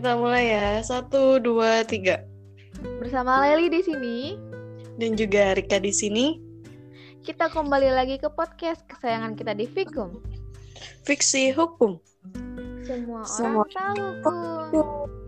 Kita mulai ya. Satu, dua, tiga. Bersama Leli di sini. Dan juga Rika di sini. Kita kembali lagi ke podcast kesayangan kita di Fikum. Fiksi hukum. Semua, Semua orang tahu hukum.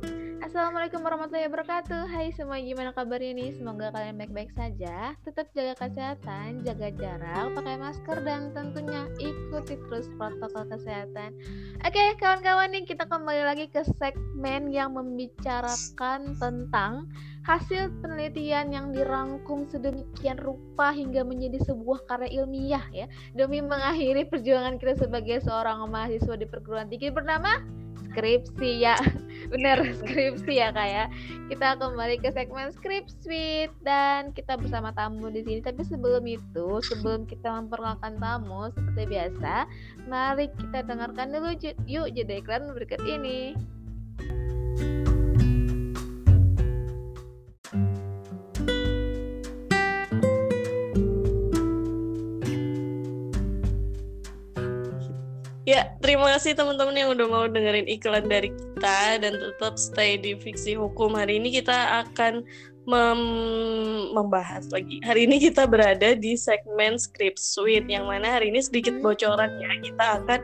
Assalamualaikum warahmatullahi wabarakatuh. Hai semua, gimana kabarnya nih? Semoga kalian baik-baik saja. Tetap jaga kesehatan, jaga jarak, pakai masker dan tentunya ikuti terus protokol kesehatan. Oke, kawan-kawan nih kita kembali lagi ke segmen yang membicarakan tentang hasil penelitian yang dirangkum sedemikian rupa hingga menjadi sebuah karya ilmiah ya demi mengakhiri perjuangan kita sebagai seorang mahasiswa di perguruan tinggi bernama skripsi ya. Bener skripsi ya kayak kita kembali ke segmen skripsi dan kita bersama tamu di sini. Tapi sebelum itu sebelum kita memperkenalkan tamu seperti biasa mari kita dengarkan dulu yuk jeda iklan berikut ini Ya, terima kasih teman-teman yang udah mau dengerin iklan dari kita dan tetap stay di Fiksi Hukum. Hari ini kita akan mem- membahas lagi. Hari ini kita berada di segmen Script Suite yang mana hari ini sedikit bocoran ya. Kita akan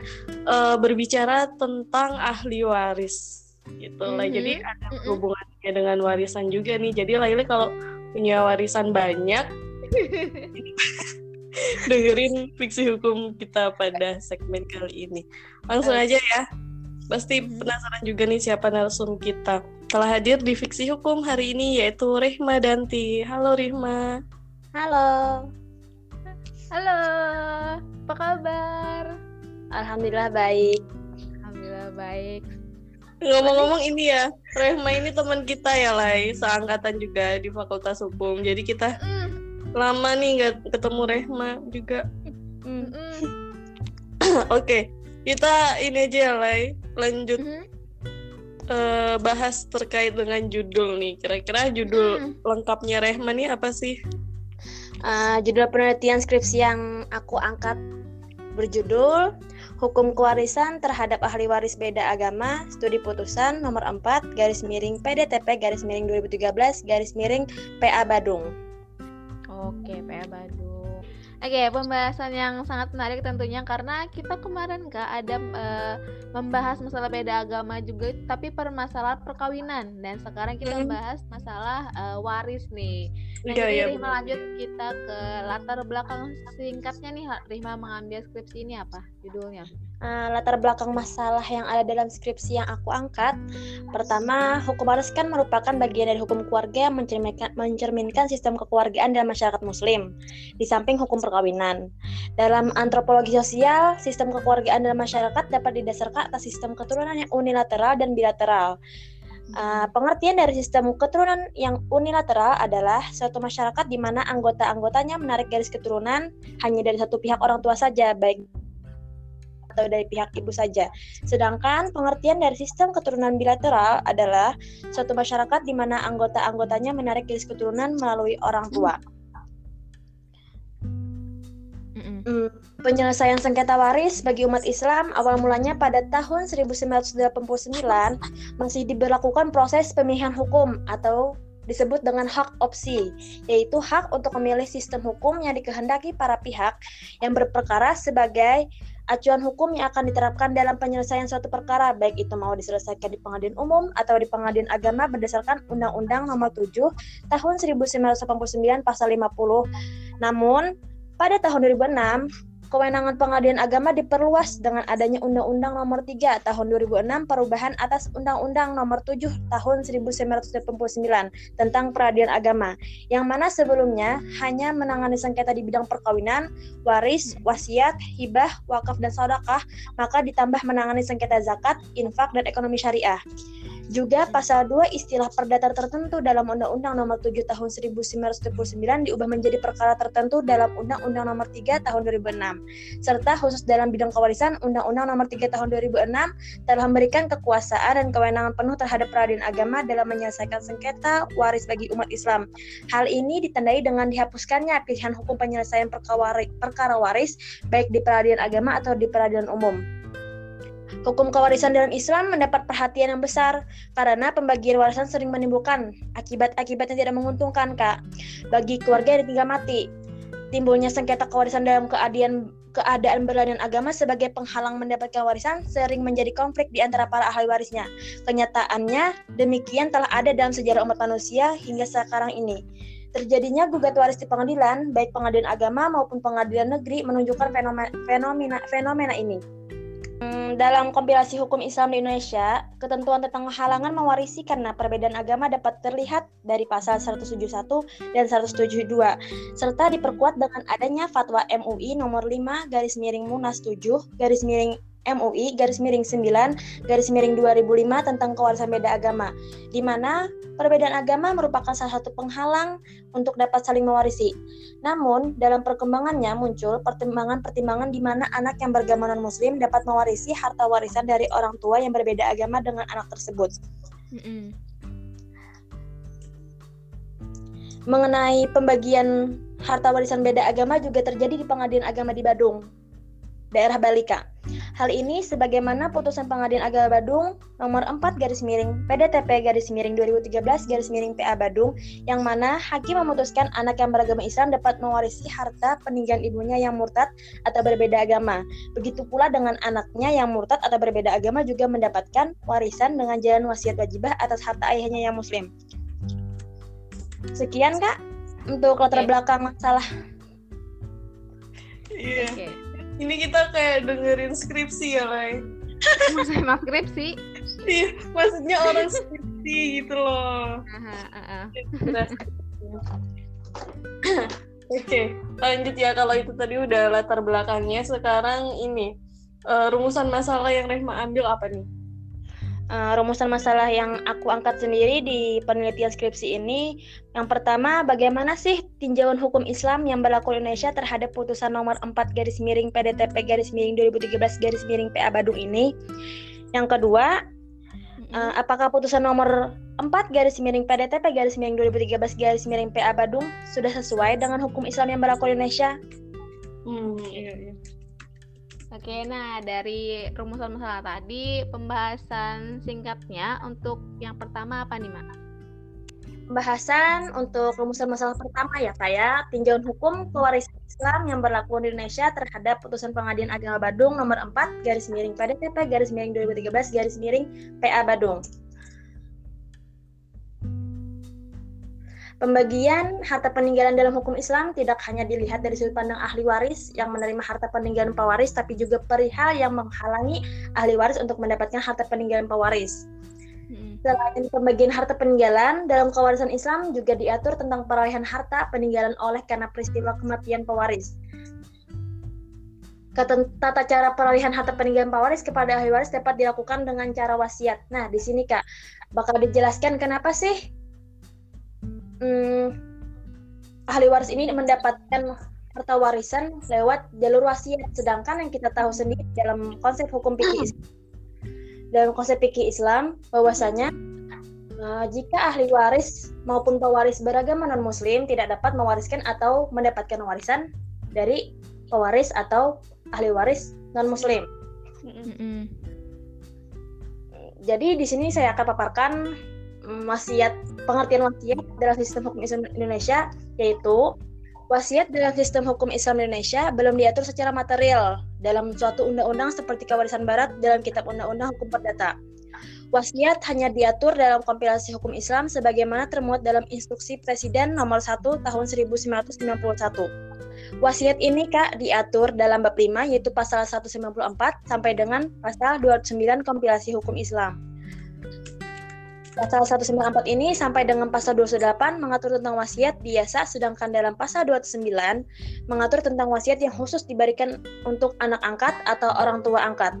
uh, berbicara tentang ahli waris gitu lah. Mhm. Jadi ada Mhm. hubungannya dengan warisan juga nih. Jadi Laili kalau punya warisan banyak dengerin fiksi hukum kita pada segmen kali ini. Langsung aja ya. Pasti penasaran juga nih siapa narasum kita. Telah hadir di fiksi hukum hari ini yaitu Rihma Danti. Halo Rihma. Halo, halo apa kabar Alhamdulillah baik. alhamdulillah baik Ngomong-ngomong ini ya, Rehma ini teman kita ya Lai, seangkatan juga di Fakultas Hukum. Jadi kita Mm, lama nih nggak ketemu Rehma juga. mm, mm. Oke, kita ini aja ya Lai, lanjut Mhm. eh, bahas terkait dengan judul nih. Kira-kira judul Hmm. lengkapnya Rehma nih apa sih? Uh, judul penelitian skripsi yang aku angkat berjudul Hukum Kewarisan Terhadap Ahli Waris Beda Agama, Studi Putusan nomor 4, garis miring PDTP, garis miring 2013, garis miring PA Badung. Oke, PA Badung. Oke, pembahasan yang sangat menarik tentunya karena kita kemarin kak ada eh, membahas masalah beda agama juga, tapi permasalahan perkawinan dan sekarang kita bahas masalah eh, waris nih. Nah, Iya, jadi Rihma lanjut kita ke latar belakang singkatnya nih Rihma mengambil skripsi ini apa judulnya? Uh, latar belakang masalah yang ada dalam skripsi yang aku angkat Pertama, hukum waris kan merupakan bagian dari hukum keluarga yang mencerminkan, mencerminkan sistem kekeluargaan dalam masyarakat muslim di samping hukum perkawinan. Dalam antropologi sosial, sistem kekeluargaan dalam masyarakat dapat didasarkan atas sistem keturunan yang unilateral dan bilateral. Uh, pengertian dari sistem keturunan yang unilateral adalah suatu masyarakat di mana anggota-anggotanya menarik garis keturunan hanya dari satu pihak orang tua saja, baik atau dari pihak ibu saja. Sedangkan pengertian dari sistem keturunan bilateral adalah suatu masyarakat di mana anggota-anggotanya menarik garis keturunan melalui orang tua. Hmm, penyelesaian sengketa waris bagi umat Islam awal mulanya pada tahun 1989 masih diberlakukan proses pemilihan hukum atau disebut dengan hak opsi, yaitu hak untuk memilih sistem hukum yang dikehendaki para pihak yang berperkara sebagai acuan hukum yang akan diterapkan dalam penyelesaian suatu perkara, baik itu mau diselesaikan di pengadilan umum atau di pengadilan agama berdasarkan Undang-Undang Nomor 7 Tahun 1989 Pasal 50. Namun, pada tahun 2006, kewenangan pengadilan agama diperluas dengan adanya Undang-Undang Nomor 3 Tahun 2006 perubahan atas Undang-Undang Nomor 7 Tahun 1989 tentang peradilan agama, yang mana sebelumnya hanya menangani sengketa di bidang perkawinan, waris, wasiat, hibah, wakaf, dan sedekah, maka ditambah menangani sengketa zakat, infak, dan ekonomi syariah. Juga pasal 2 istilah perdata tertentu dalam Undang-Undang Nomor 7 Tahun 1999 diubah menjadi perkara tertentu dalam Undang-Undang Nomor 3 Tahun 2006. Serta khusus dalam bidang kewarisan Undang-Undang Nomor 3 Tahun 2006 telah memberikan kekuasaan dan kewenangan penuh terhadap peradilan agama dalam menyelesaikan sengketa waris bagi umat Islam. Hal ini ditandai dengan dihapuskannya pilihan hukum penyelesaian perkara waris baik di peradilan agama atau di peradilan umum. Hukum kewarisan dalam Islam mendapat perhatian yang besar karena pembagian warisan sering menimbulkan akibat-akibat yang tidak menguntungkan, Kak, bagi keluarga yang tinggal mati. Timbulnya sengketa kewarisan dalam keadaan keadaan berlainan agama sebagai penghalang mendapatkan warisan sering menjadi konflik di antara para ahli warisnya. Kenyataannya, demikian telah ada dalam sejarah umat manusia hingga sekarang ini. Terjadinya gugat waris di pengadilan, baik pengadilan agama maupun pengadilan negeri, menunjukkan fenomena, fenomena, fenomena ini. Hmm, dalam kompilasi hukum Islam di Indonesia, ketentuan tentang halangan mewarisi karena perbedaan agama dapat terlihat dari pasal 171 dan 172, serta diperkuat dengan adanya fatwa MUI nomor 5 garis miring Munas 7 garis miring MUI garis miring 9 garis miring 2005 tentang kewarisan beda agama, di mana perbedaan agama merupakan salah satu penghalang untuk dapat saling mewarisi. Namun, dalam perkembangannya muncul pertimbangan-pertimbangan di mana anak yang beragama non-muslim dapat mewarisi harta warisan dari orang tua yang berbeda agama dengan anak tersebut. Mm -hmm. Mengenai pembagian harta warisan beda agama juga terjadi di pengadilan agama di Badung, daerah Balika. Hal ini sebagaimana putusan Pengadilan Agama Badung nomor 4 garis miring PDTP garis miring 2013 garis miring PA Badung yang mana hakim memutuskan anak yang beragama Islam dapat mewarisi harta peninggalan ibunya yang murtad atau berbeda agama. Begitu pula dengan anaknya yang murtad atau berbeda agama juga mendapatkan warisan dengan jalan wasiat wajibah atas harta ayahnya yang muslim. Sekian Kak untuk latar belakang masalah. Iya. Yeah. Okay ini kita kayak dengerin skripsi ya, Lai. Emang skripsi? Iya, maksudnya orang skripsi gitu loh. Oke, lanjut ya kalau itu tadi udah latar belakangnya. Sekarang ini uh, rumusan masalah yang Rehma ambil apa nih? Uh, rumusan masalah yang aku angkat sendiri di penelitian skripsi ini. Yang pertama, bagaimana sih tinjauan hukum Islam yang berlaku di Indonesia terhadap putusan nomor 4 garis miring PDTP garis miring 2013 garis miring PA Badung ini? Yang kedua, uh, apakah putusan nomor 4 garis miring PDTP garis miring 2013 garis miring PA Badung sudah sesuai dengan hukum Islam yang berlaku di Indonesia? Hmm, iya, iya. Oke, nah dari rumusan masalah tadi, pembahasan singkatnya untuk yang pertama apa nih, Mak? Pembahasan untuk rumusan masalah pertama ya, Kak ya, tinjauan hukum pewarisan Islam yang berlaku di Indonesia terhadap putusan Pengadilan Agama Badung nomor 4 garis miring PDTP garis miring 2013 garis miring PA Badung. Pembagian harta peninggalan dalam hukum Islam tidak hanya dilihat dari sudut pandang ahli waris yang menerima harta peninggalan pewaris, tapi juga perihal yang menghalangi ahli waris untuk mendapatkan harta peninggalan pewaris. Hmm. Selain pembagian harta peninggalan, dalam kewarisan Islam juga diatur tentang perolehan harta peninggalan oleh karena peristiwa kematian pewaris. Tata cara perolehan harta peninggalan pewaris kepada ahli waris dapat dilakukan dengan cara wasiat. Nah, di sini Kak, bakal dijelaskan kenapa sih hmm, ahli waris ini mendapatkan harta warisan lewat jalur wasiat. Sedangkan yang kita tahu sendiri dalam konsep hukum fikih Islam, dalam konsep fikih Islam bahwasanya uh, jika ahli waris maupun pewaris beragama non Muslim tidak dapat mewariskan atau mendapatkan warisan dari pewaris atau ahli waris non Muslim. Jadi di sini saya akan paparkan wasiat pengertian wasiat dalam sistem hukum Islam Indonesia yaitu wasiat dalam sistem hukum Islam Indonesia belum diatur secara material dalam suatu undang-undang seperti kewarisan barat dalam kitab undang-undang hukum perdata. Wasiat hanya diatur dalam kompilasi hukum Islam sebagaimana termuat dalam instruksi Presiden nomor 1 tahun 1991. Wasiat ini Kak diatur dalam bab 5 yaitu pasal 194 sampai dengan pasal 209 kompilasi hukum Islam. Pasal 194 ini sampai dengan pasal 208 mengatur tentang wasiat biasa, sedangkan dalam pasal 29 mengatur tentang wasiat yang khusus diberikan untuk anak angkat atau orang tua angkat.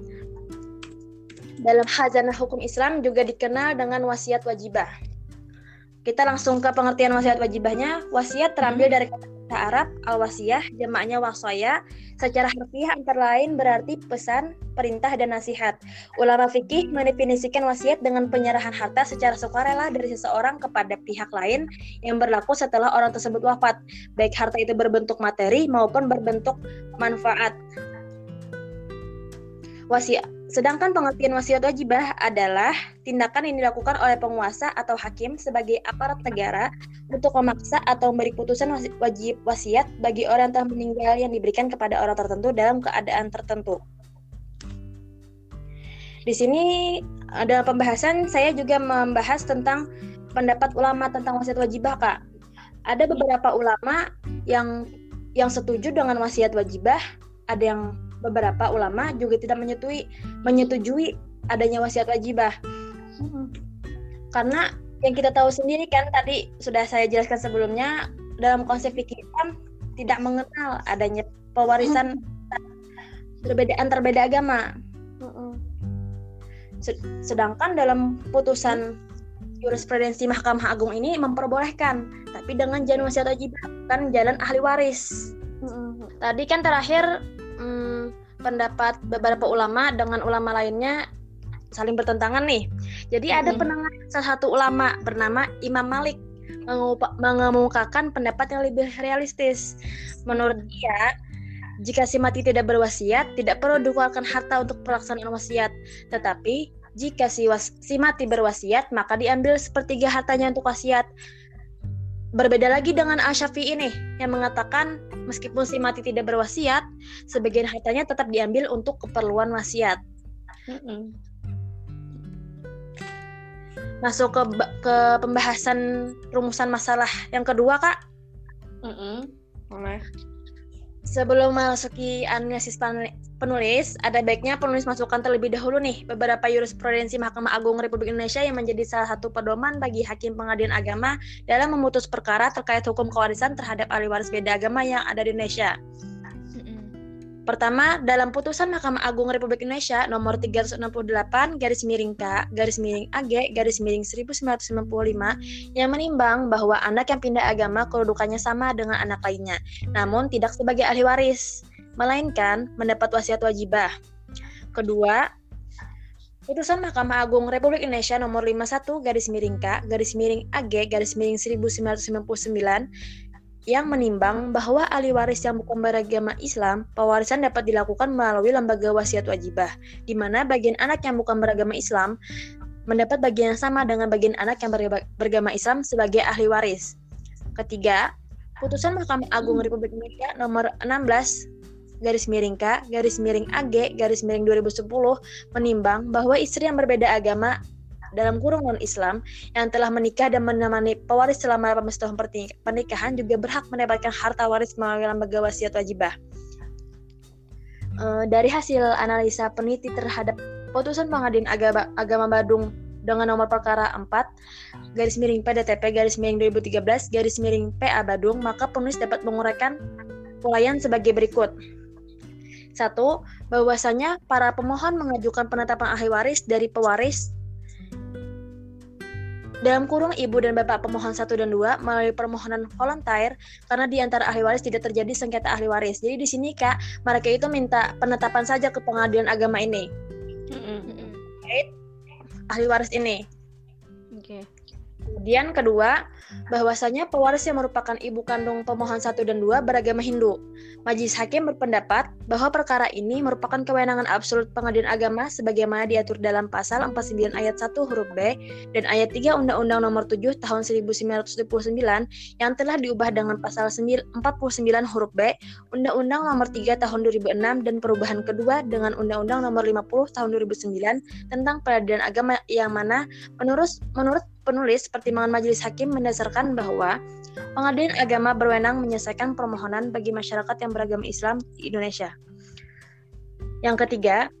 Dalam hazanah hukum Islam juga dikenal dengan wasiat wajibah. Kita langsung ke pengertian wasiat wajibahnya. Wasiat terambil dari kata bahasa Arab al-wasiyah jamaknya wasaya secara harfiah antara lain berarti pesan, perintah dan nasihat. Ulama fikih mendefinisikan wasiat dengan penyerahan harta secara sukarela dari seseorang kepada pihak lain yang berlaku setelah orang tersebut wafat, baik harta itu berbentuk materi maupun berbentuk manfaat. Wasiat Sedangkan pengertian wasiat wajibah adalah tindakan yang dilakukan oleh penguasa atau hakim sebagai aparat negara untuk memaksa atau memberi putusan wajib wasiat bagi orang yang telah meninggal yang diberikan kepada orang tertentu dalam keadaan tertentu. Di sini dalam pembahasan saya juga membahas tentang pendapat ulama tentang wasiat wajibah, Kak. Ada beberapa ulama yang yang setuju dengan wasiat wajibah, ada yang beberapa ulama juga tidak menyetujui menyetujui adanya wasiat wajibah. Hmm. Karena yang kita tahu sendiri kan tadi sudah saya jelaskan sebelumnya dalam konsep fikih Islam tidak mengenal adanya pewarisan perbedaan terbeda agama. Sedangkan dalam putusan jurisprudensi Mahkamah Agung ini memperbolehkan, tapi dengan jalan wasiat wajibah, bukan jalan ahli waris. Tadi kan terakhir hmm, pendapat beberapa ulama dengan ulama lainnya saling bertentangan nih. Jadi ada penengah salah satu ulama bernama Imam Malik mengemukakan pendapat yang lebih realistis. Menurut dia, jika si mati tidak berwasiat, tidak perlu dikeluarkan harta untuk pelaksanaan wasiat. Tetapi jika si, was, si mati berwasiat, maka diambil sepertiga hartanya untuk wasiat. Berbeda lagi dengan Al-Syafi'i ini yang mengatakan meskipun si mati tidak berwasiat, sebagian hartanya tetap diambil untuk keperluan wasiat. Mm-mm. Masuk ke ke pembahasan rumusan masalah yang kedua, Kak. Mm-mm. Boleh. Sebelum memasuki analisis penulis, ada baiknya penulis masukkan terlebih dahulu nih beberapa jurisprudensi Mahkamah Agung Republik Indonesia yang menjadi salah satu pedoman bagi hakim pengadilan agama dalam memutus perkara terkait hukum kewarisan terhadap ahli waris beda agama yang ada di Indonesia. Pertama, dalam putusan Mahkamah Agung Republik Indonesia nomor 368 garis miring K garis miring AG garis miring 1995 yang menimbang bahwa anak yang pindah agama kedudukannya sama dengan anak lainnya, namun tidak sebagai ahli waris, melainkan mendapat wasiat wajibah. Kedua, Putusan Mahkamah Agung Republik Indonesia nomor 51 garis miring K garis miring AG garis miring 1999 yang menimbang bahwa ahli waris yang bukan beragama Islam, pewarisan dapat dilakukan melalui lembaga wasiat wajibah, di mana bagian anak yang bukan beragama Islam mendapat bagian yang sama dengan bagian anak yang beragama Islam sebagai ahli waris. Ketiga, putusan Mahkamah Agung Republik Indonesia nomor 16 garis miring K, garis miring AG, garis miring 2010 menimbang bahwa istri yang berbeda agama dalam kurung non-Islam yang telah menikah dan menemani pewaris selama 18 tahun pernikahan juga berhak mendapatkan harta waris melalui lembaga wasiat wajibah. Uh, dari hasil analisa peneliti terhadap putusan pengadilan agama, agama Badung dengan nomor perkara 4 garis miring PDTP garis miring 2013 garis miring PA Badung maka penulis dapat menguraikan pelayan sebagai berikut. Satu, bahwasanya para pemohon mengajukan penetapan ahli waris dari pewaris dalam kurung ibu dan bapak pemohon satu dan dua melalui permohonan volunteer karena di antara ahli waris tidak terjadi sengketa ahli waris. Jadi di sini kak mereka itu minta penetapan saja ke pengadilan agama ini. Mm-hmm. ahli waris ini. Oke. Okay. Kemudian kedua, bahwasanya pewaris yang merupakan ibu kandung pemohon satu dan dua beragama Hindu. Majelis Hakim berpendapat bahwa perkara ini merupakan kewenangan absolut pengadilan agama sebagaimana diatur dalam pasal 49 ayat 1 huruf B dan ayat 3 Undang-Undang Nomor 7 Tahun 1979 yang telah diubah dengan pasal 49 huruf B Undang-Undang Nomor 3 Tahun 2006 dan perubahan kedua dengan Undang-Undang Nomor 50 Tahun 2009 tentang peradilan agama yang mana menurut menurut penulis pertimbangan majelis hakim mendasarkan bahwa pengadilan agama berwenang menyelesaikan permohonan bagi masyarakat yang beragama Islam di Indonesia. Yang ketiga,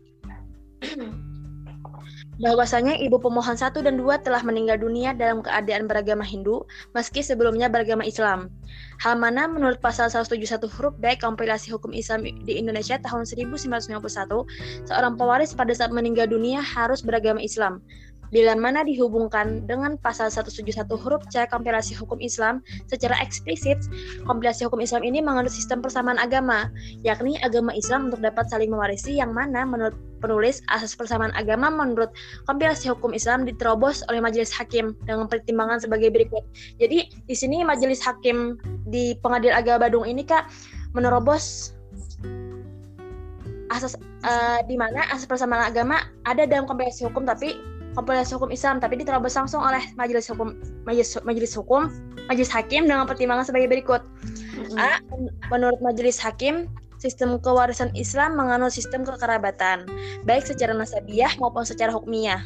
bahwasanya ibu pemohon satu dan dua telah meninggal dunia dalam keadaan beragama Hindu, meski sebelumnya beragama Islam. Hal mana menurut pasal 171 huruf B kompilasi hukum Islam di Indonesia tahun 1991, seorang pewaris pada saat meninggal dunia harus beragama Islam bila mana dihubungkan dengan pasal 171 huruf C kompilasi hukum Islam secara eksplisit, kompilasi hukum Islam ini mengandung sistem persamaan agama, yakni agama Islam untuk dapat saling mewarisi yang mana menurut penulis asas persamaan agama menurut kompilasi hukum Islam diterobos oleh majelis hakim dengan pertimbangan sebagai berikut. Jadi di sini majelis hakim di Pengadilan Agama Badung ini Kak menerobos asas uh, di mana asas persamaan agama ada dalam kompilasi hukum tapi kompilasi hukum Islam tapi diterobos langsung oleh majelis hukum majelis majelis hukum majelis hakim dengan pertimbangan sebagai berikut. Mm-hmm. A. Menurut majelis hakim, sistem kewarisan Islam menganut sistem kekerabatan, baik secara nasabiah maupun secara hukmiyah.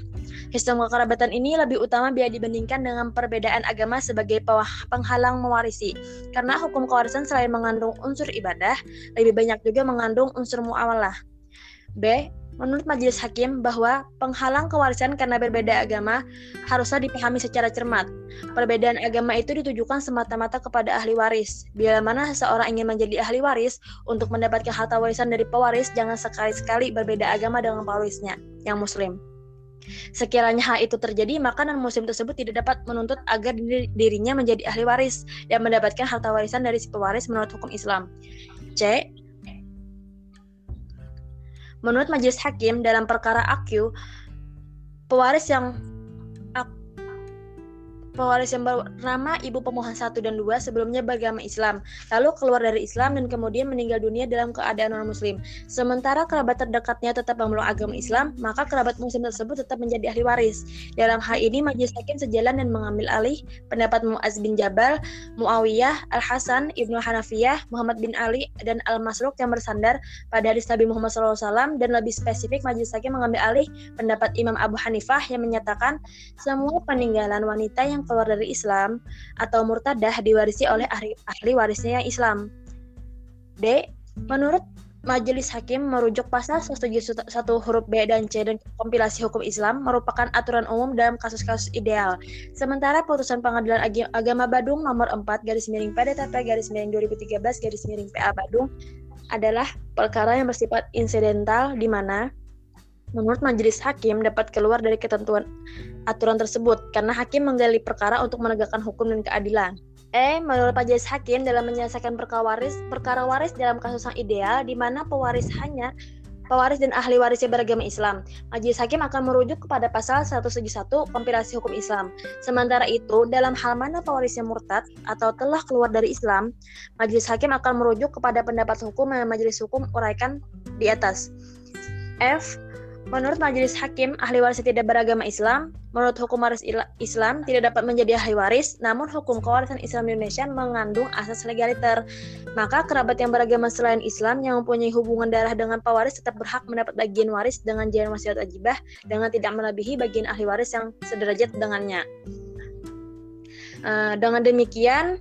Sistem kekerabatan ini lebih utama bila dibandingkan dengan perbedaan agama sebagai penghalang mewarisi. Karena hukum kewarisan selain mengandung unsur ibadah, lebih banyak juga mengandung unsur muamalah. B. Menurut majelis hakim bahwa penghalang kewarisan karena berbeda agama haruslah dipahami secara cermat. Perbedaan agama itu ditujukan semata-mata kepada ahli waris. Bila mana seseorang ingin menjadi ahli waris untuk mendapatkan harta warisan dari pewaris, jangan sekali-sekali berbeda agama dengan pewarisnya yang muslim. Sekiranya hal itu terjadi, maka non-muslim tersebut tidak dapat menuntut agar dirinya menjadi ahli waris dan mendapatkan harta warisan dari si pewaris menurut hukum Islam. C. Menurut majelis hakim dalam perkara AQ, pewaris yang pewaris yang bernama ibu pemohon satu dan dua sebelumnya beragama Islam, lalu keluar dari Islam dan kemudian meninggal dunia dalam keadaan non-muslim. Sementara kerabat terdekatnya tetap memeluk agama Islam, maka kerabat muslim tersebut tetap menjadi ahli waris. Dalam hal ini, majelis hakim sejalan dan mengambil alih pendapat Muaz bin Jabal, Muawiyah, Al-Hasan, Ibnu Hanafiyah, Muhammad bin Ali, dan Al-Masruk yang bersandar pada hadis Nabi Muhammad SAW dan lebih spesifik majelis hakim mengambil alih pendapat Imam Abu Hanifah yang menyatakan semua peninggalan wanita yang keluar dari Islam atau murtadah diwarisi oleh ahli, ahli warisnya yang Islam. D. Menurut Majelis Hakim merujuk pasal 171 huruf B dan C dan kompilasi hukum Islam merupakan aturan umum dalam kasus-kasus ideal. Sementara putusan pengadilan agama Badung nomor 4 garis miring PDTP garis miring 2013 garis miring PA Badung adalah perkara yang bersifat insidental di mana menurut majelis hakim dapat keluar dari ketentuan aturan tersebut karena hakim menggali perkara untuk menegakkan hukum dan keadilan. E. Menurut majelis hakim dalam menyelesaikan perkara waris, perkara waris dalam kasus yang ideal di mana pewaris hanya pewaris dan ahli warisnya beragama Islam. Majelis hakim akan merujuk kepada pasal 171 kompilasi hukum Islam. Sementara itu, dalam hal mana pewarisnya murtad atau telah keluar dari Islam, majelis hakim akan merujuk kepada pendapat hukum yang majelis hukum uraikan di atas. F. Menurut majelis hakim, ahli waris tidak beragama Islam, menurut hukum waris Islam tidak dapat menjadi ahli waris, namun hukum kewarisan Islam Indonesia mengandung asas legaliter. Maka kerabat yang beragama selain Islam yang mempunyai hubungan darah dengan pewaris tetap berhak mendapat bagian waris dengan jalan wasiat ajibah dengan tidak melebihi bagian ahli waris yang sederajat dengannya. Uh, dengan demikian,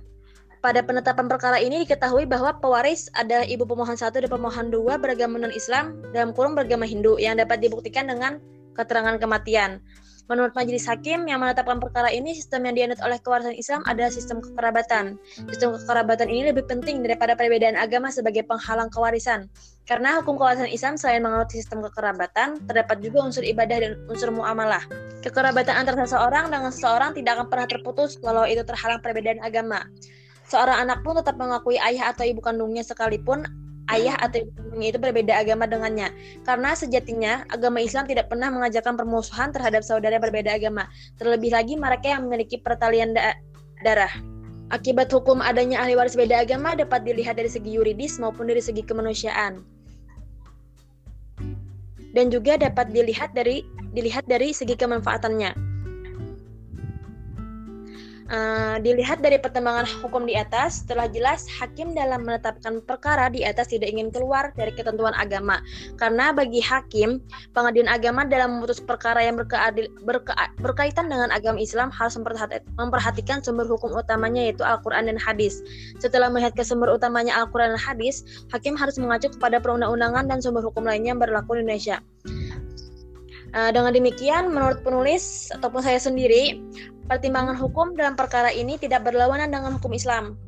pada penetapan perkara ini diketahui bahwa pewaris ada ibu pemohon satu dan pemohon dua beragama non-Islam dalam kurung beragama Hindu yang dapat dibuktikan dengan keterangan kematian. Menurut majelis hakim yang menetapkan perkara ini, sistem yang dianut oleh kewarisan Islam adalah sistem kekerabatan. Sistem kekerabatan ini lebih penting daripada perbedaan agama sebagai penghalang kewarisan. Karena hukum kewarisan Islam selain menganut sistem kekerabatan, terdapat juga unsur ibadah dan unsur muamalah. Kekerabatan antara seseorang dengan seseorang tidak akan pernah terputus walau itu terhalang perbedaan agama. Seorang anak pun tetap mengakui ayah atau ibu kandungnya sekalipun ayah atau ibu kandungnya itu berbeda agama dengannya. Karena sejatinya agama Islam tidak pernah mengajarkan permusuhan terhadap saudara berbeda agama. Terlebih lagi mereka yang memiliki pertalian da darah. Akibat hukum adanya ahli waris beda agama dapat dilihat dari segi yuridis maupun dari segi kemanusiaan. Dan juga dapat dilihat dari dilihat dari segi kemanfaatannya. Uh, dilihat dari pertimbangan hukum di atas, telah jelas hakim dalam menetapkan perkara di atas tidak ingin keluar dari ketentuan agama. Karena bagi hakim, pengadilan agama dalam memutus perkara yang berkeadil, berke, berkaitan dengan agama Islam harus memperhatikan sumber hukum utamanya yaitu Al-Quran dan hadis. Setelah melihat ke sumber utamanya Al-Quran dan hadis, hakim harus mengacu kepada perundang-undangan dan sumber hukum lainnya yang berlaku di Indonesia. Uh, dengan demikian, menurut penulis ataupun saya sendiri, pertimbangan hukum dalam perkara ini tidak berlawanan dengan hukum Islam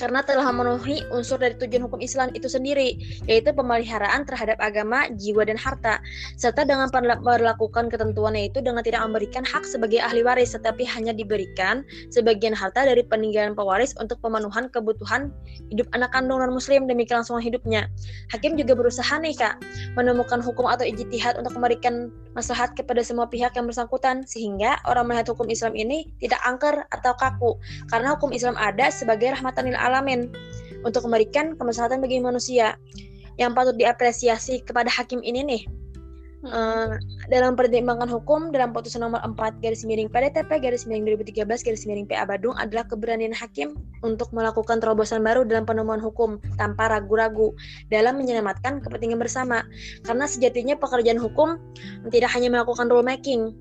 karena telah memenuhi unsur dari tujuan hukum Islam itu sendiri, yaitu pemeliharaan terhadap agama, jiwa, dan harta, serta dengan melakukan ketentuannya itu dengan tidak memberikan hak sebagai ahli waris, tetapi hanya diberikan sebagian harta dari peninggalan pewaris untuk pemenuhan kebutuhan hidup anak kandung non-muslim demi kelangsungan hidupnya. Hakim juga berusaha nih kak, menemukan hukum atau ijtihad untuk memberikan maslahat kepada semua pihak yang bersangkutan, sehingga orang melihat hukum Islam ini tidak angker atau kaku, karena hukum Islam ada sebagai rahmatan lil alamin untuk memberikan kemaslahatan bagi manusia. yang patut diapresiasi kepada hakim ini nih. Uh, dalam pertimbangan hukum dalam putusan nomor 4 garis miring PDTP garis miring 2013 garis miring PA Badung adalah keberanian hakim untuk melakukan terobosan baru dalam penemuan hukum tanpa ragu-ragu dalam menyelamatkan kepentingan bersama karena sejatinya pekerjaan hukum tidak hanya melakukan rulemaking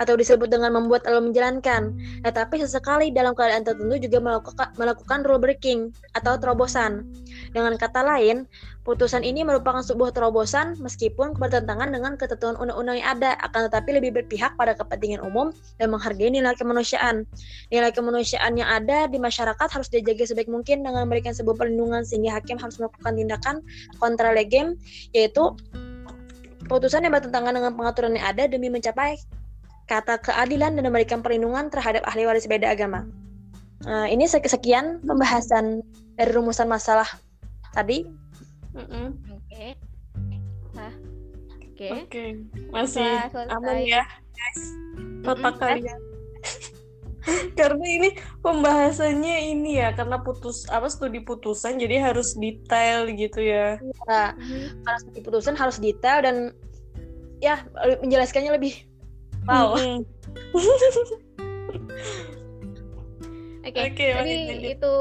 atau disebut dengan membuat atau menjalankan, tetapi sesekali dalam keadaan tertentu juga melakukan, melakukan rule breaking atau terobosan. Dengan kata lain, putusan ini merupakan sebuah terobosan meskipun bertentangan dengan ketentuan undang-undang yang ada, akan tetapi lebih berpihak pada kepentingan umum dan menghargai nilai kemanusiaan. Nilai kemanusiaan yang ada di masyarakat harus dijaga sebaik mungkin dengan memberikan sebuah perlindungan sehingga hakim harus melakukan tindakan kontra legem, yaitu putusan yang bertentangan dengan pengaturan yang ada demi mencapai kata keadilan dan memberikan perlindungan terhadap ahli waris beda agama. Uh, ini sekian pembahasan dari rumusan masalah tadi. Oke. Nah, oke. Okay. Oke, okay. masih aman ya, guys. Otak kalian. karena ini pembahasannya ini ya karena putus apa studi putusan jadi harus detail gitu ya. Iya. Mm-hmm. Karena studi putusan harus detail dan ya menjelaskannya lebih Wow. Oke, okay, okay, jadi okay. itu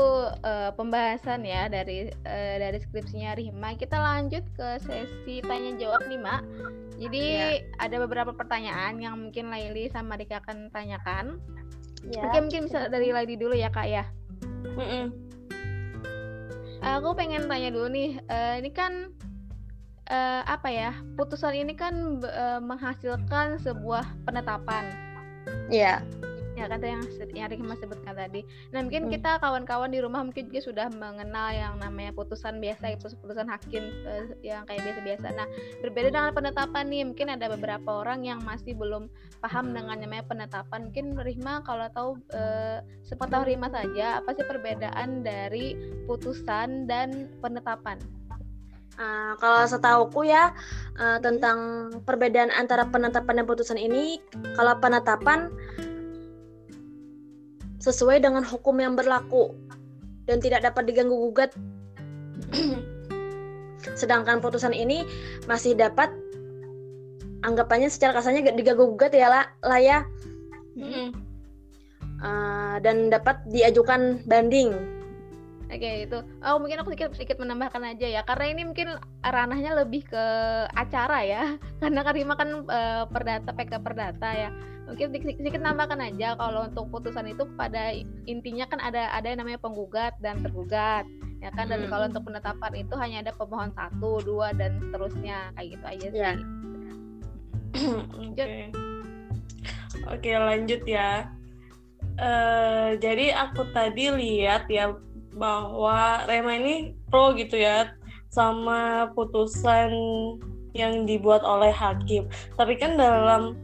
uh, pembahasan ya dari uh, dari skripsinya Rima. Kita lanjut ke sesi tanya jawab nih, Mak. Jadi yeah. ada beberapa pertanyaan yang mungkin Laili sama Rika akan tanyakan. Yeah. Oke, mungkin bisa dari Laili dulu ya, Kak ya. Mm -mm. Aku pengen tanya dulu nih, uh, ini kan uh, apa ya putusan ini kan uh, menghasilkan sebuah penetapan. Iya. Yeah. Ya kata yang yang Rima sebutkan tadi. Nah mungkin hmm. kita kawan-kawan di rumah mungkin juga sudah mengenal yang namanya putusan biasa itu putusan hakim uh, yang kayak biasa-biasa. Nah berbeda dengan penetapan nih mungkin ada beberapa orang yang masih belum paham dengan namanya penetapan. Mungkin Rima kalau tahu uh, sepatah Rima saja apa sih perbedaan dari putusan dan penetapan? Uh, kalau setauku ya uh, tentang perbedaan antara penetapan dan putusan ini, kalau penetapan sesuai dengan hukum yang berlaku dan tidak dapat diganggu gugat. Sedangkan putusan ini masih dapat anggapannya secara kasarnya diganggu gugat ya lah, lah ya. Uh, dan dapat diajukan banding Oke okay, itu. Oh mungkin aku sedikit sedikit menambahkan aja ya karena ini mungkin ranahnya lebih ke acara ya karena Karima kan uh, perdata PK perdata ya. Mungkin sedikit, sedikit nambahkan aja kalau untuk putusan itu pada intinya kan ada ada yang namanya penggugat dan tergugat ya kan dan hmm. kalau untuk penetapan itu hanya ada pemohon satu dua dan seterusnya kayak gitu aja sih. Yeah. Oke. Oke lanjut ya. Uh, jadi aku tadi lihat ya bahwa Rema ini pro gitu ya sama putusan yang dibuat oleh hakim. Tapi kan dalam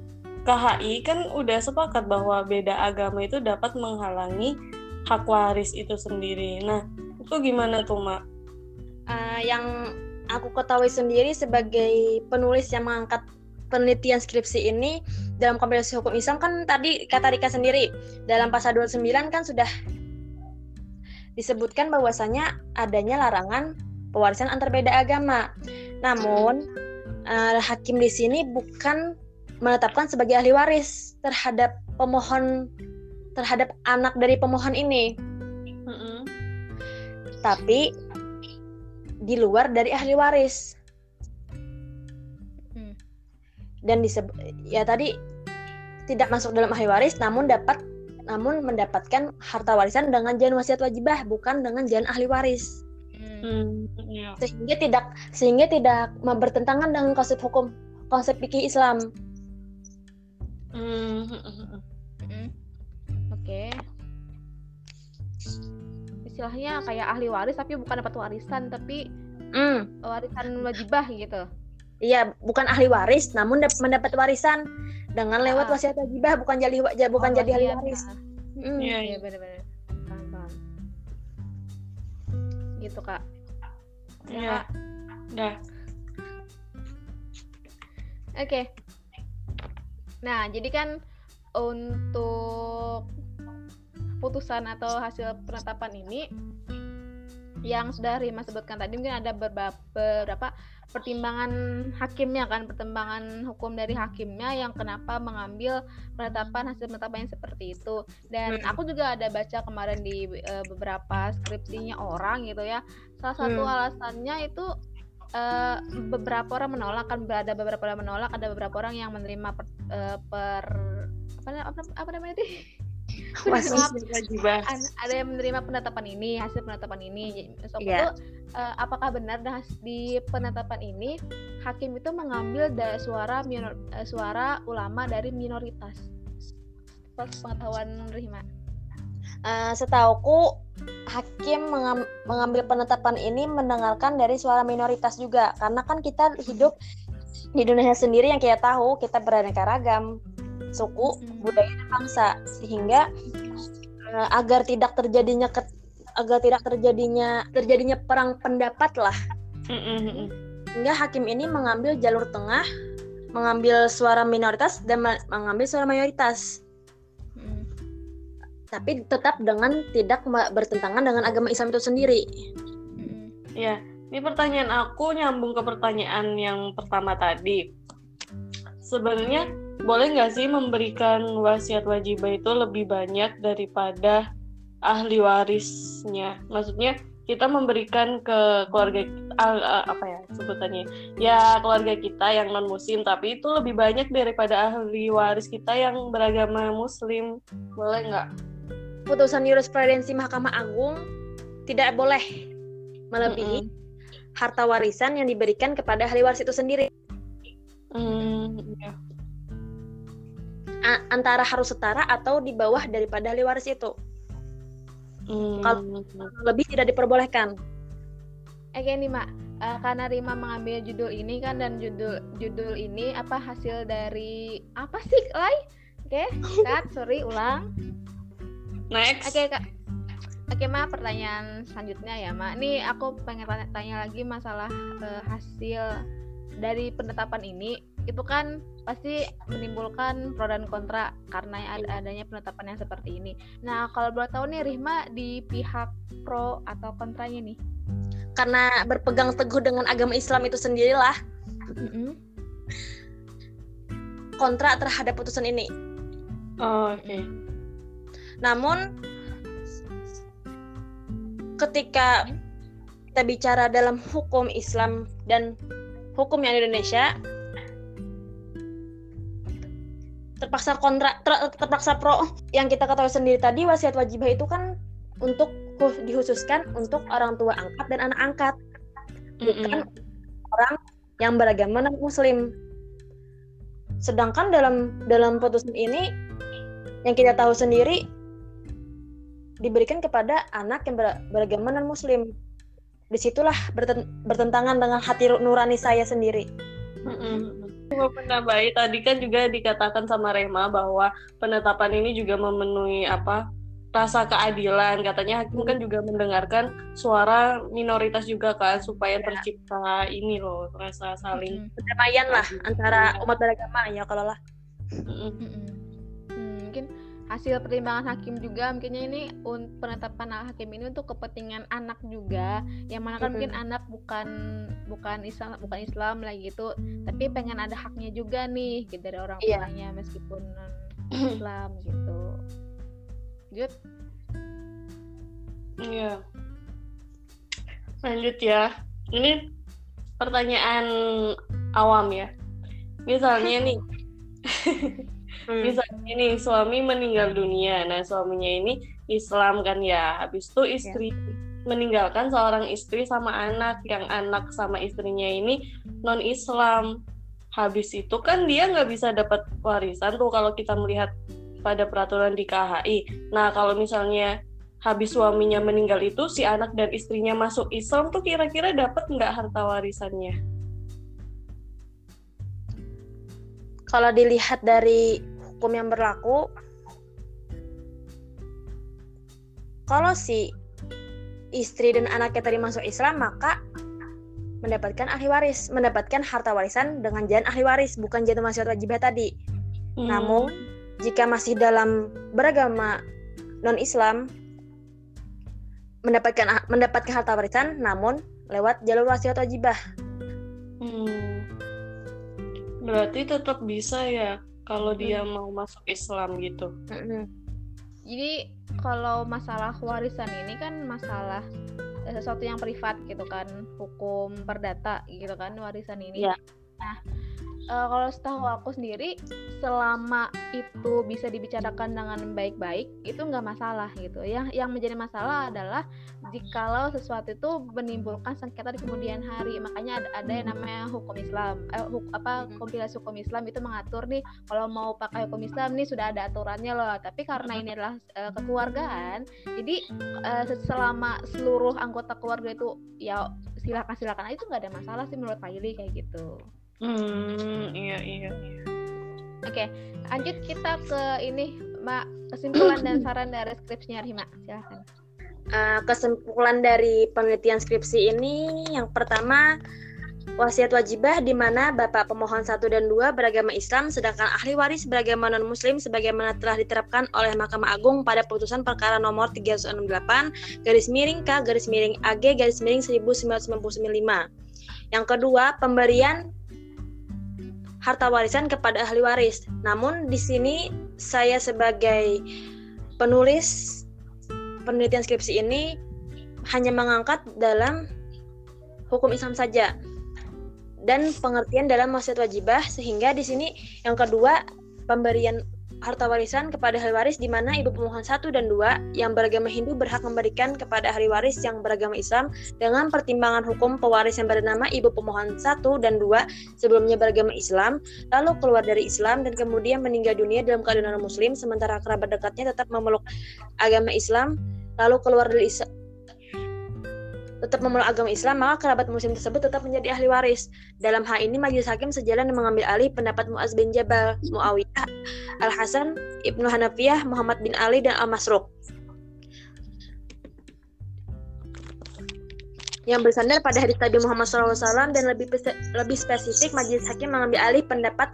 KHI kan udah sepakat bahwa beda agama itu dapat menghalangi hak waris itu sendiri. Nah, itu gimana tuh, Mak? Uh, yang aku ketahui sendiri sebagai penulis yang mengangkat penelitian skripsi ini dalam kompilasi hukum Islam kan tadi kata Rika sendiri dalam pasal 29 kan sudah disebutkan bahwasanya adanya larangan pewarisan antar beda agama. Namun uh, hakim di sini bukan menetapkan sebagai ahli waris terhadap pemohon terhadap anak dari pemohon ini. Mm-hmm. Tapi di luar dari ahli waris. Mm. Dan disebut ya tadi tidak masuk dalam ahli waris namun dapat namun mendapatkan harta warisan dengan jalan wasiat wajibah bukan dengan jalan ahli waris. Hmm, iya. Sehingga tidak sehingga tidak bertentangan dengan konsep hukum konsep fikih Islam. Hmm. hmm. Oke. Okay. Istilahnya kayak ahli waris tapi bukan dapat warisan tapi hmm. warisan wajibah gitu. Iya, bukan ahli waris namun mendapat warisan dengan lewat ah. wasiat wajibah bukan jadi bukan oh, jadi ahli waris. Hmm. Iya, iya benar-benar. Paham, Gitu, Kak. Iya. Dah. Oke. Okay. Nah, jadi kan untuk putusan atau hasil penetapan ini yang sudah Rima sebutkan tadi mungkin ada beberapa, beberapa pertimbangan hakimnya kan pertimbangan hukum dari hakimnya yang kenapa mengambil penetapan hasil penetapan yang seperti itu dan Hmm. aku juga ada baca kemarin di eh, beberapa skripsinya orang gitu ya salah satu Hmm. alasannya itu eh, beberapa orang menolak kan ada beberapa orang menolak ada beberapa orang yang menerima per, eh, per apa, apa, apa namanya itu Masih ada yang menerima penetapan ini hasil penetapan ini. So, Iya. itu eh, apakah benar dah di penetapan ini hakim itu mengambil da- suara minor, eh, suara ulama dari minoritas? Pengetahuan Rihma. Eh, setauku hakim mengam- mengambil penetapan ini mendengarkan dari suara minoritas juga. Karena kan kita hidup di Indonesia sendiri yang kita tahu kita beraneka ragam suku Hmm. budaya dan bangsa sehingga eh, agar tidak terjadinya ke- agar tidak terjadinya terjadinya perang pendapat lah Mm-mm. sehingga hakim ini mengambil jalur tengah mengambil suara minoritas dan mengambil suara mayoritas Mm. tapi tetap dengan tidak bertentangan dengan agama Islam itu sendiri Mm. Ya, ini pertanyaan aku nyambung ke pertanyaan yang pertama tadi. Sebenarnya boleh nggak sih memberikan wasiat wajibah itu lebih banyak daripada ahli warisnya? Maksudnya kita memberikan ke keluarga ah, ah, apa ya sebutannya? Ya keluarga kita yang non muslim, tapi itu lebih banyak daripada ahli waris kita yang beragama muslim. Boleh nggak? putusan jurisprudensi Mahkamah Agung tidak boleh melebihi harta warisan yang diberikan kepada ahli waris itu sendiri Hmm, ya. Antara harus setara atau di bawah daripada ahli waris itu Hmm. lebih tidak diperbolehkan Oke nih Mak, Eh, karena Rima mengambil judul ini kan dan judul judul ini apa hasil dari apa sih Lai? Oke, cut, sorry ulang. Next. Oke kak. Oke ma pertanyaan selanjutnya ya ma. Ini aku pengen tanya, tanya lagi masalah eh, hasil dari penetapan ini. Itu kan pasti menimbulkan pro dan kontra karena ad- adanya penetapan yang seperti ini. Nah kalau boleh tahu nih Rihma di pihak pro atau kontranya nih? karena berpegang teguh dengan agama Islam itu sendirilah kontra terhadap putusan ini Oh, Oke. namun ketika kita bicara dalam hukum Islam dan hukum yang di Indonesia terpaksa kontra ter- terpaksa pro. Yang kita ketahui sendiri tadi wasiat wajibah itu kan untuk dihususkan untuk orang tua angkat dan anak angkat. Bukan orang yang beragama non muslim. Sedangkan dalam dalam putusan ini yang kita tahu sendiri diberikan kepada anak yang ber- beragama non muslim. Di situlah berten- bertentangan dengan hati nurani saya sendiri Cuma menambahi tadi kan juga dikatakan sama Rema bahwa penetapan ini juga memenuhi apa rasa keadilan. Katanya hakim kan juga mendengarkan suara minoritas juga kan supaya tercipta ini loh rasa saling perdamaian lah antara umat beragama ya kalau lah. Mm-mm. Mm-mm. Hmm, mungkin hasil pertimbangan hakim juga mungkinnya ini un- penetapan hakim ini untuk kepentingan anak juga yang mana kan mungkin anak bukan bukan Islam bukan Islam lagi gitu tapi pengen ada haknya juga nih gitu dari orang Iya. tuanya meskipun non Islam gitu Good. Iya. Lanjut ya. Ini pertanyaan awam ya. Misalnya nih, misalnya nih suami meninggal dunia. Nah, suaminya ini Islam kan ya. Habis itu istri meninggalkan seorang istri sama anak yang anak sama istrinya ini non Islam. Habis itu kan dia nggak bisa dapat warisan tuh kalau kita melihat pada peraturan di KHI. Nah, kalau misalnya habis suaminya meninggal itu si anak dan istrinya masuk Islam tuh kira-kira dapat nggak harta warisannya? kalau dilihat dari hukum yang berlaku kalau si istri dan anaknya tadi masuk Islam maka mendapatkan ahli waris mendapatkan harta warisan dengan jalan ahli waris bukan jatuh wasiat wajibah tadi Hmm. namun jika masih dalam beragama non Islam mendapatkan mendapatkan harta warisan namun lewat jalur wasiat wajibah. Hmm. Berarti tetap bisa ya kalau dia mau masuk Islam gitu. Mm-mm. Jadi kalau masalah warisan ini kan masalah eh, sesuatu yang privat gitu kan, hukum perdata gitu kan warisan ini. Iya. Nah, eh, kalau setahu aku sendiri selama itu bisa dibicarakan dengan baik-baik itu nggak masalah gitu. Yang yang menjadi masalah adalah jikalau sesuatu itu menimbulkan sengketa di kemudian hari. Makanya ada, ada yang namanya hukum Islam. Eh, huk- apa kompilasi hukum Islam itu mengatur nih kalau mau pakai hukum Islam nih sudah ada aturannya loh. Tapi karena ini adalah eh, kekeluargaan, jadi eh, selama seluruh anggota keluarga itu ya silakan silakan aja itu nggak ada masalah sih menurut Pak Yuli kayak gitu. Hmm, iya iya iya. Oke, lanjut kita ke ini, Mbak, kesimpulan dan saran dari skripsinya Rima. Silahkan. Eh, kesimpulan dari penelitian skripsi ini yang pertama wasiat wajibah di mana bapak pemohon satu dan dua beragama Islam sedangkan ahli waris beragama non muslim sebagaimana telah diterapkan oleh Mahkamah Agung pada putusan perkara nomor 368 garis miring K garis miring AG garis miring 1995. Yang kedua, pemberian harta warisan kepada ahli waris. Namun di sini saya sebagai penulis penelitian skripsi ini hanya mengangkat dalam hukum Islam saja dan pengertian dalam wasiat wajibah sehingga di sini yang kedua pemberian harta warisan kepada ahli waris di mana ibu pemohon satu dan dua yang beragama Hindu berhak memberikan kepada ahli waris yang beragama Islam dengan pertimbangan hukum pewaris yang bernama ibu pemohon satu dan dua sebelumnya beragama Islam lalu keluar dari Islam dan kemudian meninggal dunia dalam keadaan muslim sementara kerabat dekatnya tetap memeluk agama Islam lalu keluar dari Islam tetap memeluk agama Islam, maka kerabat muslim tersebut tetap menjadi ahli waris. Dalam hal ini majelis hakim sejalan mengambil alih pendapat Muaz bin Jabal, Muawiyah, Al-Hasan, Ibnu Hanafiyah, Muhammad bin Ali, dan Al-Masruq. yang bersandar pada hadis Nabi Muhammad SAW dan lebih lebih spesifik majelis hakim mengambil alih pendapat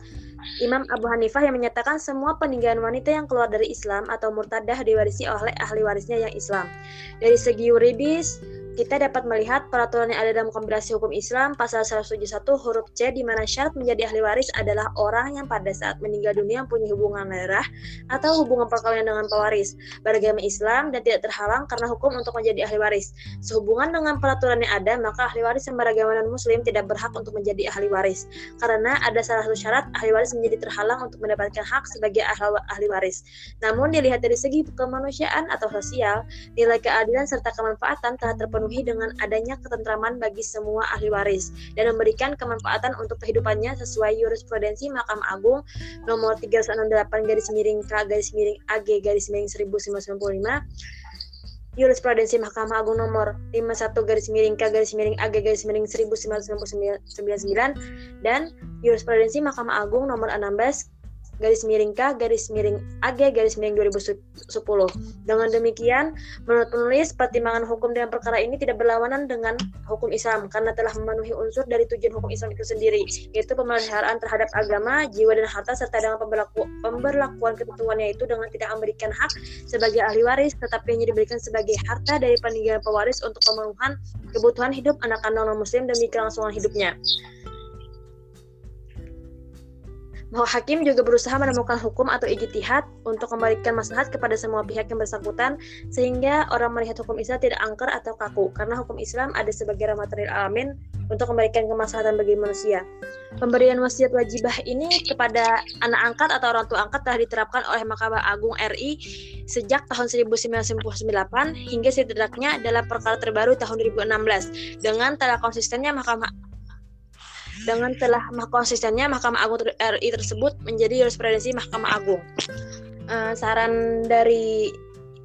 Imam Abu Hanifah yang menyatakan semua peninggalan wanita yang keluar dari Islam atau murtadah diwarisi oleh ahli warisnya yang Islam. Dari segi yuridis, kita dapat melihat peraturan yang ada dalam kompilasi hukum Islam pasal 171 huruf C di mana syarat menjadi ahli waris adalah orang yang pada saat meninggal dunia punya hubungan darah atau hubungan perkawinan dengan pewaris, beragama Islam dan tidak terhalang karena hukum untuk menjadi ahli waris. Sehubungan dengan peraturan yang ada, maka ahli waris yang beragama non-muslim tidak berhak untuk menjadi ahli waris. Karena ada salah satu syarat ahli waris menjadi terhalang untuk mendapatkan hak sebagai ahli waris. Namun dilihat dari segi kemanusiaan atau sosial, nilai keadilan serta kemanfaatan telah terpenuhi dengan adanya ketentraman bagi semua ahli waris dan memberikan kemanfaatan untuk kehidupannya sesuai jurisprudensi Mahkamah Agung nomor 368 garis miring K garis miring AG garis miring 1995 jurisprudensi Mahkamah Agung nomor 51 garis miring K garis miring AG garis miring 1999 dan jurisprudensi Mahkamah Agung nomor 16 garis miring K garis miring AG garis miring 2010. Dengan demikian, menurut penulis, pertimbangan hukum dalam perkara ini tidak berlawanan dengan hukum Islam karena telah memenuhi unsur dari tujuan hukum Islam itu sendiri, yaitu pemeliharaan terhadap agama, jiwa dan harta serta dengan pemberlaku, pemberlakuan ketentuannya itu dengan tidak memberikan hak sebagai ahli waris, tetapi hanya diberikan sebagai harta dari peninggalan pewaris untuk pemenuhan kebutuhan hidup anak-anak non-muslim demi kelangsungan hidupnya. Bahwa hakim juga berusaha menemukan hukum atau ijtihad untuk memberikan maslahat kepada semua pihak yang bersangkutan sehingga orang melihat hukum Islam tidak angker atau kaku karena hukum Islam ada sebagai rahmatul alamin untuk memberikan kemaslahatan bagi manusia. Pemberian wasiat wajibah ini kepada anak angkat atau orang tua angkat telah diterapkan oleh Mahkamah Agung RI sejak tahun 1998 hingga setidaknya dalam perkara terbaru tahun 2016 dengan telah konsistennya Mahkamah dengan telah konsistennya Mahkamah Agung RI tersebut menjadi jurisprudensi Mahkamah Agung. Uh, saran dari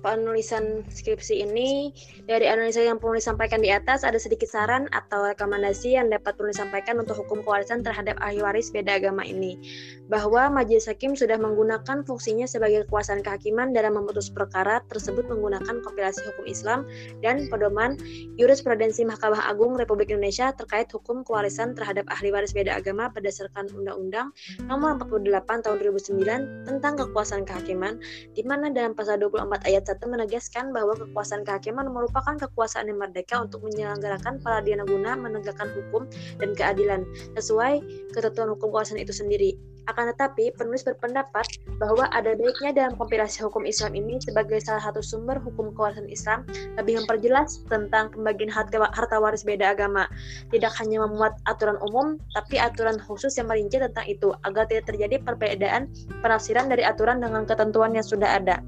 penulisan skripsi ini dari analisa yang penulis sampaikan di atas ada sedikit saran atau rekomendasi yang dapat penulis sampaikan untuk hukum kewarisan terhadap ahli waris beda agama ini. Bahwa majelis hakim sudah menggunakan fungsinya sebagai kekuasaan kehakiman dalam memutus perkara tersebut menggunakan kompilasi hukum Islam dan pedoman jurisprudensi Mahkamah Agung Republik Indonesia terkait hukum kewarisan terhadap ahli waris beda agama berdasarkan Undang-Undang Nomor 48 Tahun 2009 tentang kekuasaan kehakiman di mana dalam pasal 24 ayat 1 21 menegaskan bahwa kekuasaan kehakiman merupakan kekuasaan yang merdeka untuk menyelenggarakan peradilan guna menegakkan hukum dan keadilan sesuai ketentuan hukum kekuasaan itu sendiri. Akan tetapi, penulis berpendapat bahwa ada baiknya dalam kompilasi hukum Islam ini sebagai salah satu sumber hukum kewarganegaraan Islam lebih memperjelas tentang pembagian harta waris beda agama. Tidak hanya memuat aturan umum, tapi aturan khusus yang merinci tentang itu agar tidak terjadi perbedaan penafsiran dari aturan dengan ketentuan yang sudah ada.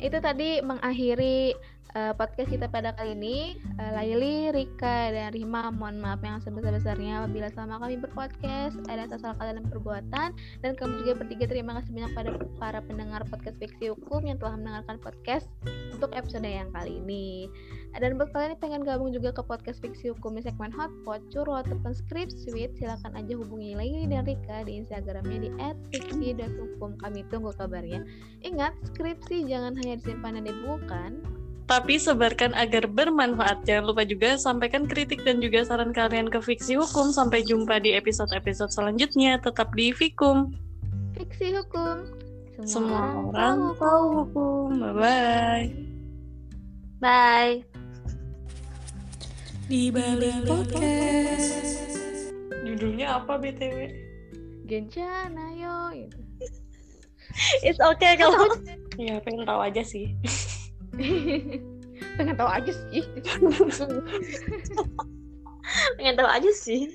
Itu tadi mengakhiri uh, podcast kita pada kali ini. Uh, Laili, Rika, dan Rima mohon maaf yang sebesar-besarnya apabila selama kami berpodcast ada salah kata dalam perbuatan dan kami juga bertiga terima kasih banyak pada para pendengar podcast Fiksi Hukum yang telah mendengarkan podcast untuk episode yang kali ini. Dan buat kalian yang pengen gabung juga ke podcast Fiksi Hukum di segmen Hotpot, Curhat, ataupun Script Suite, silahkan aja hubungi Laili dan Rika di Instagramnya di @fiksi.hukum. Kami tunggu kabarnya. Ingat, skripsi jangan hanya disimpan dan dibukukan, tapi sebarkan agar bermanfaat. Jangan lupa juga sampaikan kritik dan juga saran kalian ke Fiksi Hukum. Sampai jumpa di episode-episode selanjutnya. Tetap di Fikum. Fiksi Hukum. Semua, Semua orang, tahu hukum. Bye-bye. Bye. Di balik podcast. Judulnya apa BTW? Gencana yo. It's okay kalau ya pengen tahu aja sih. pengen tahu aja sih. Pengen tahu aja sih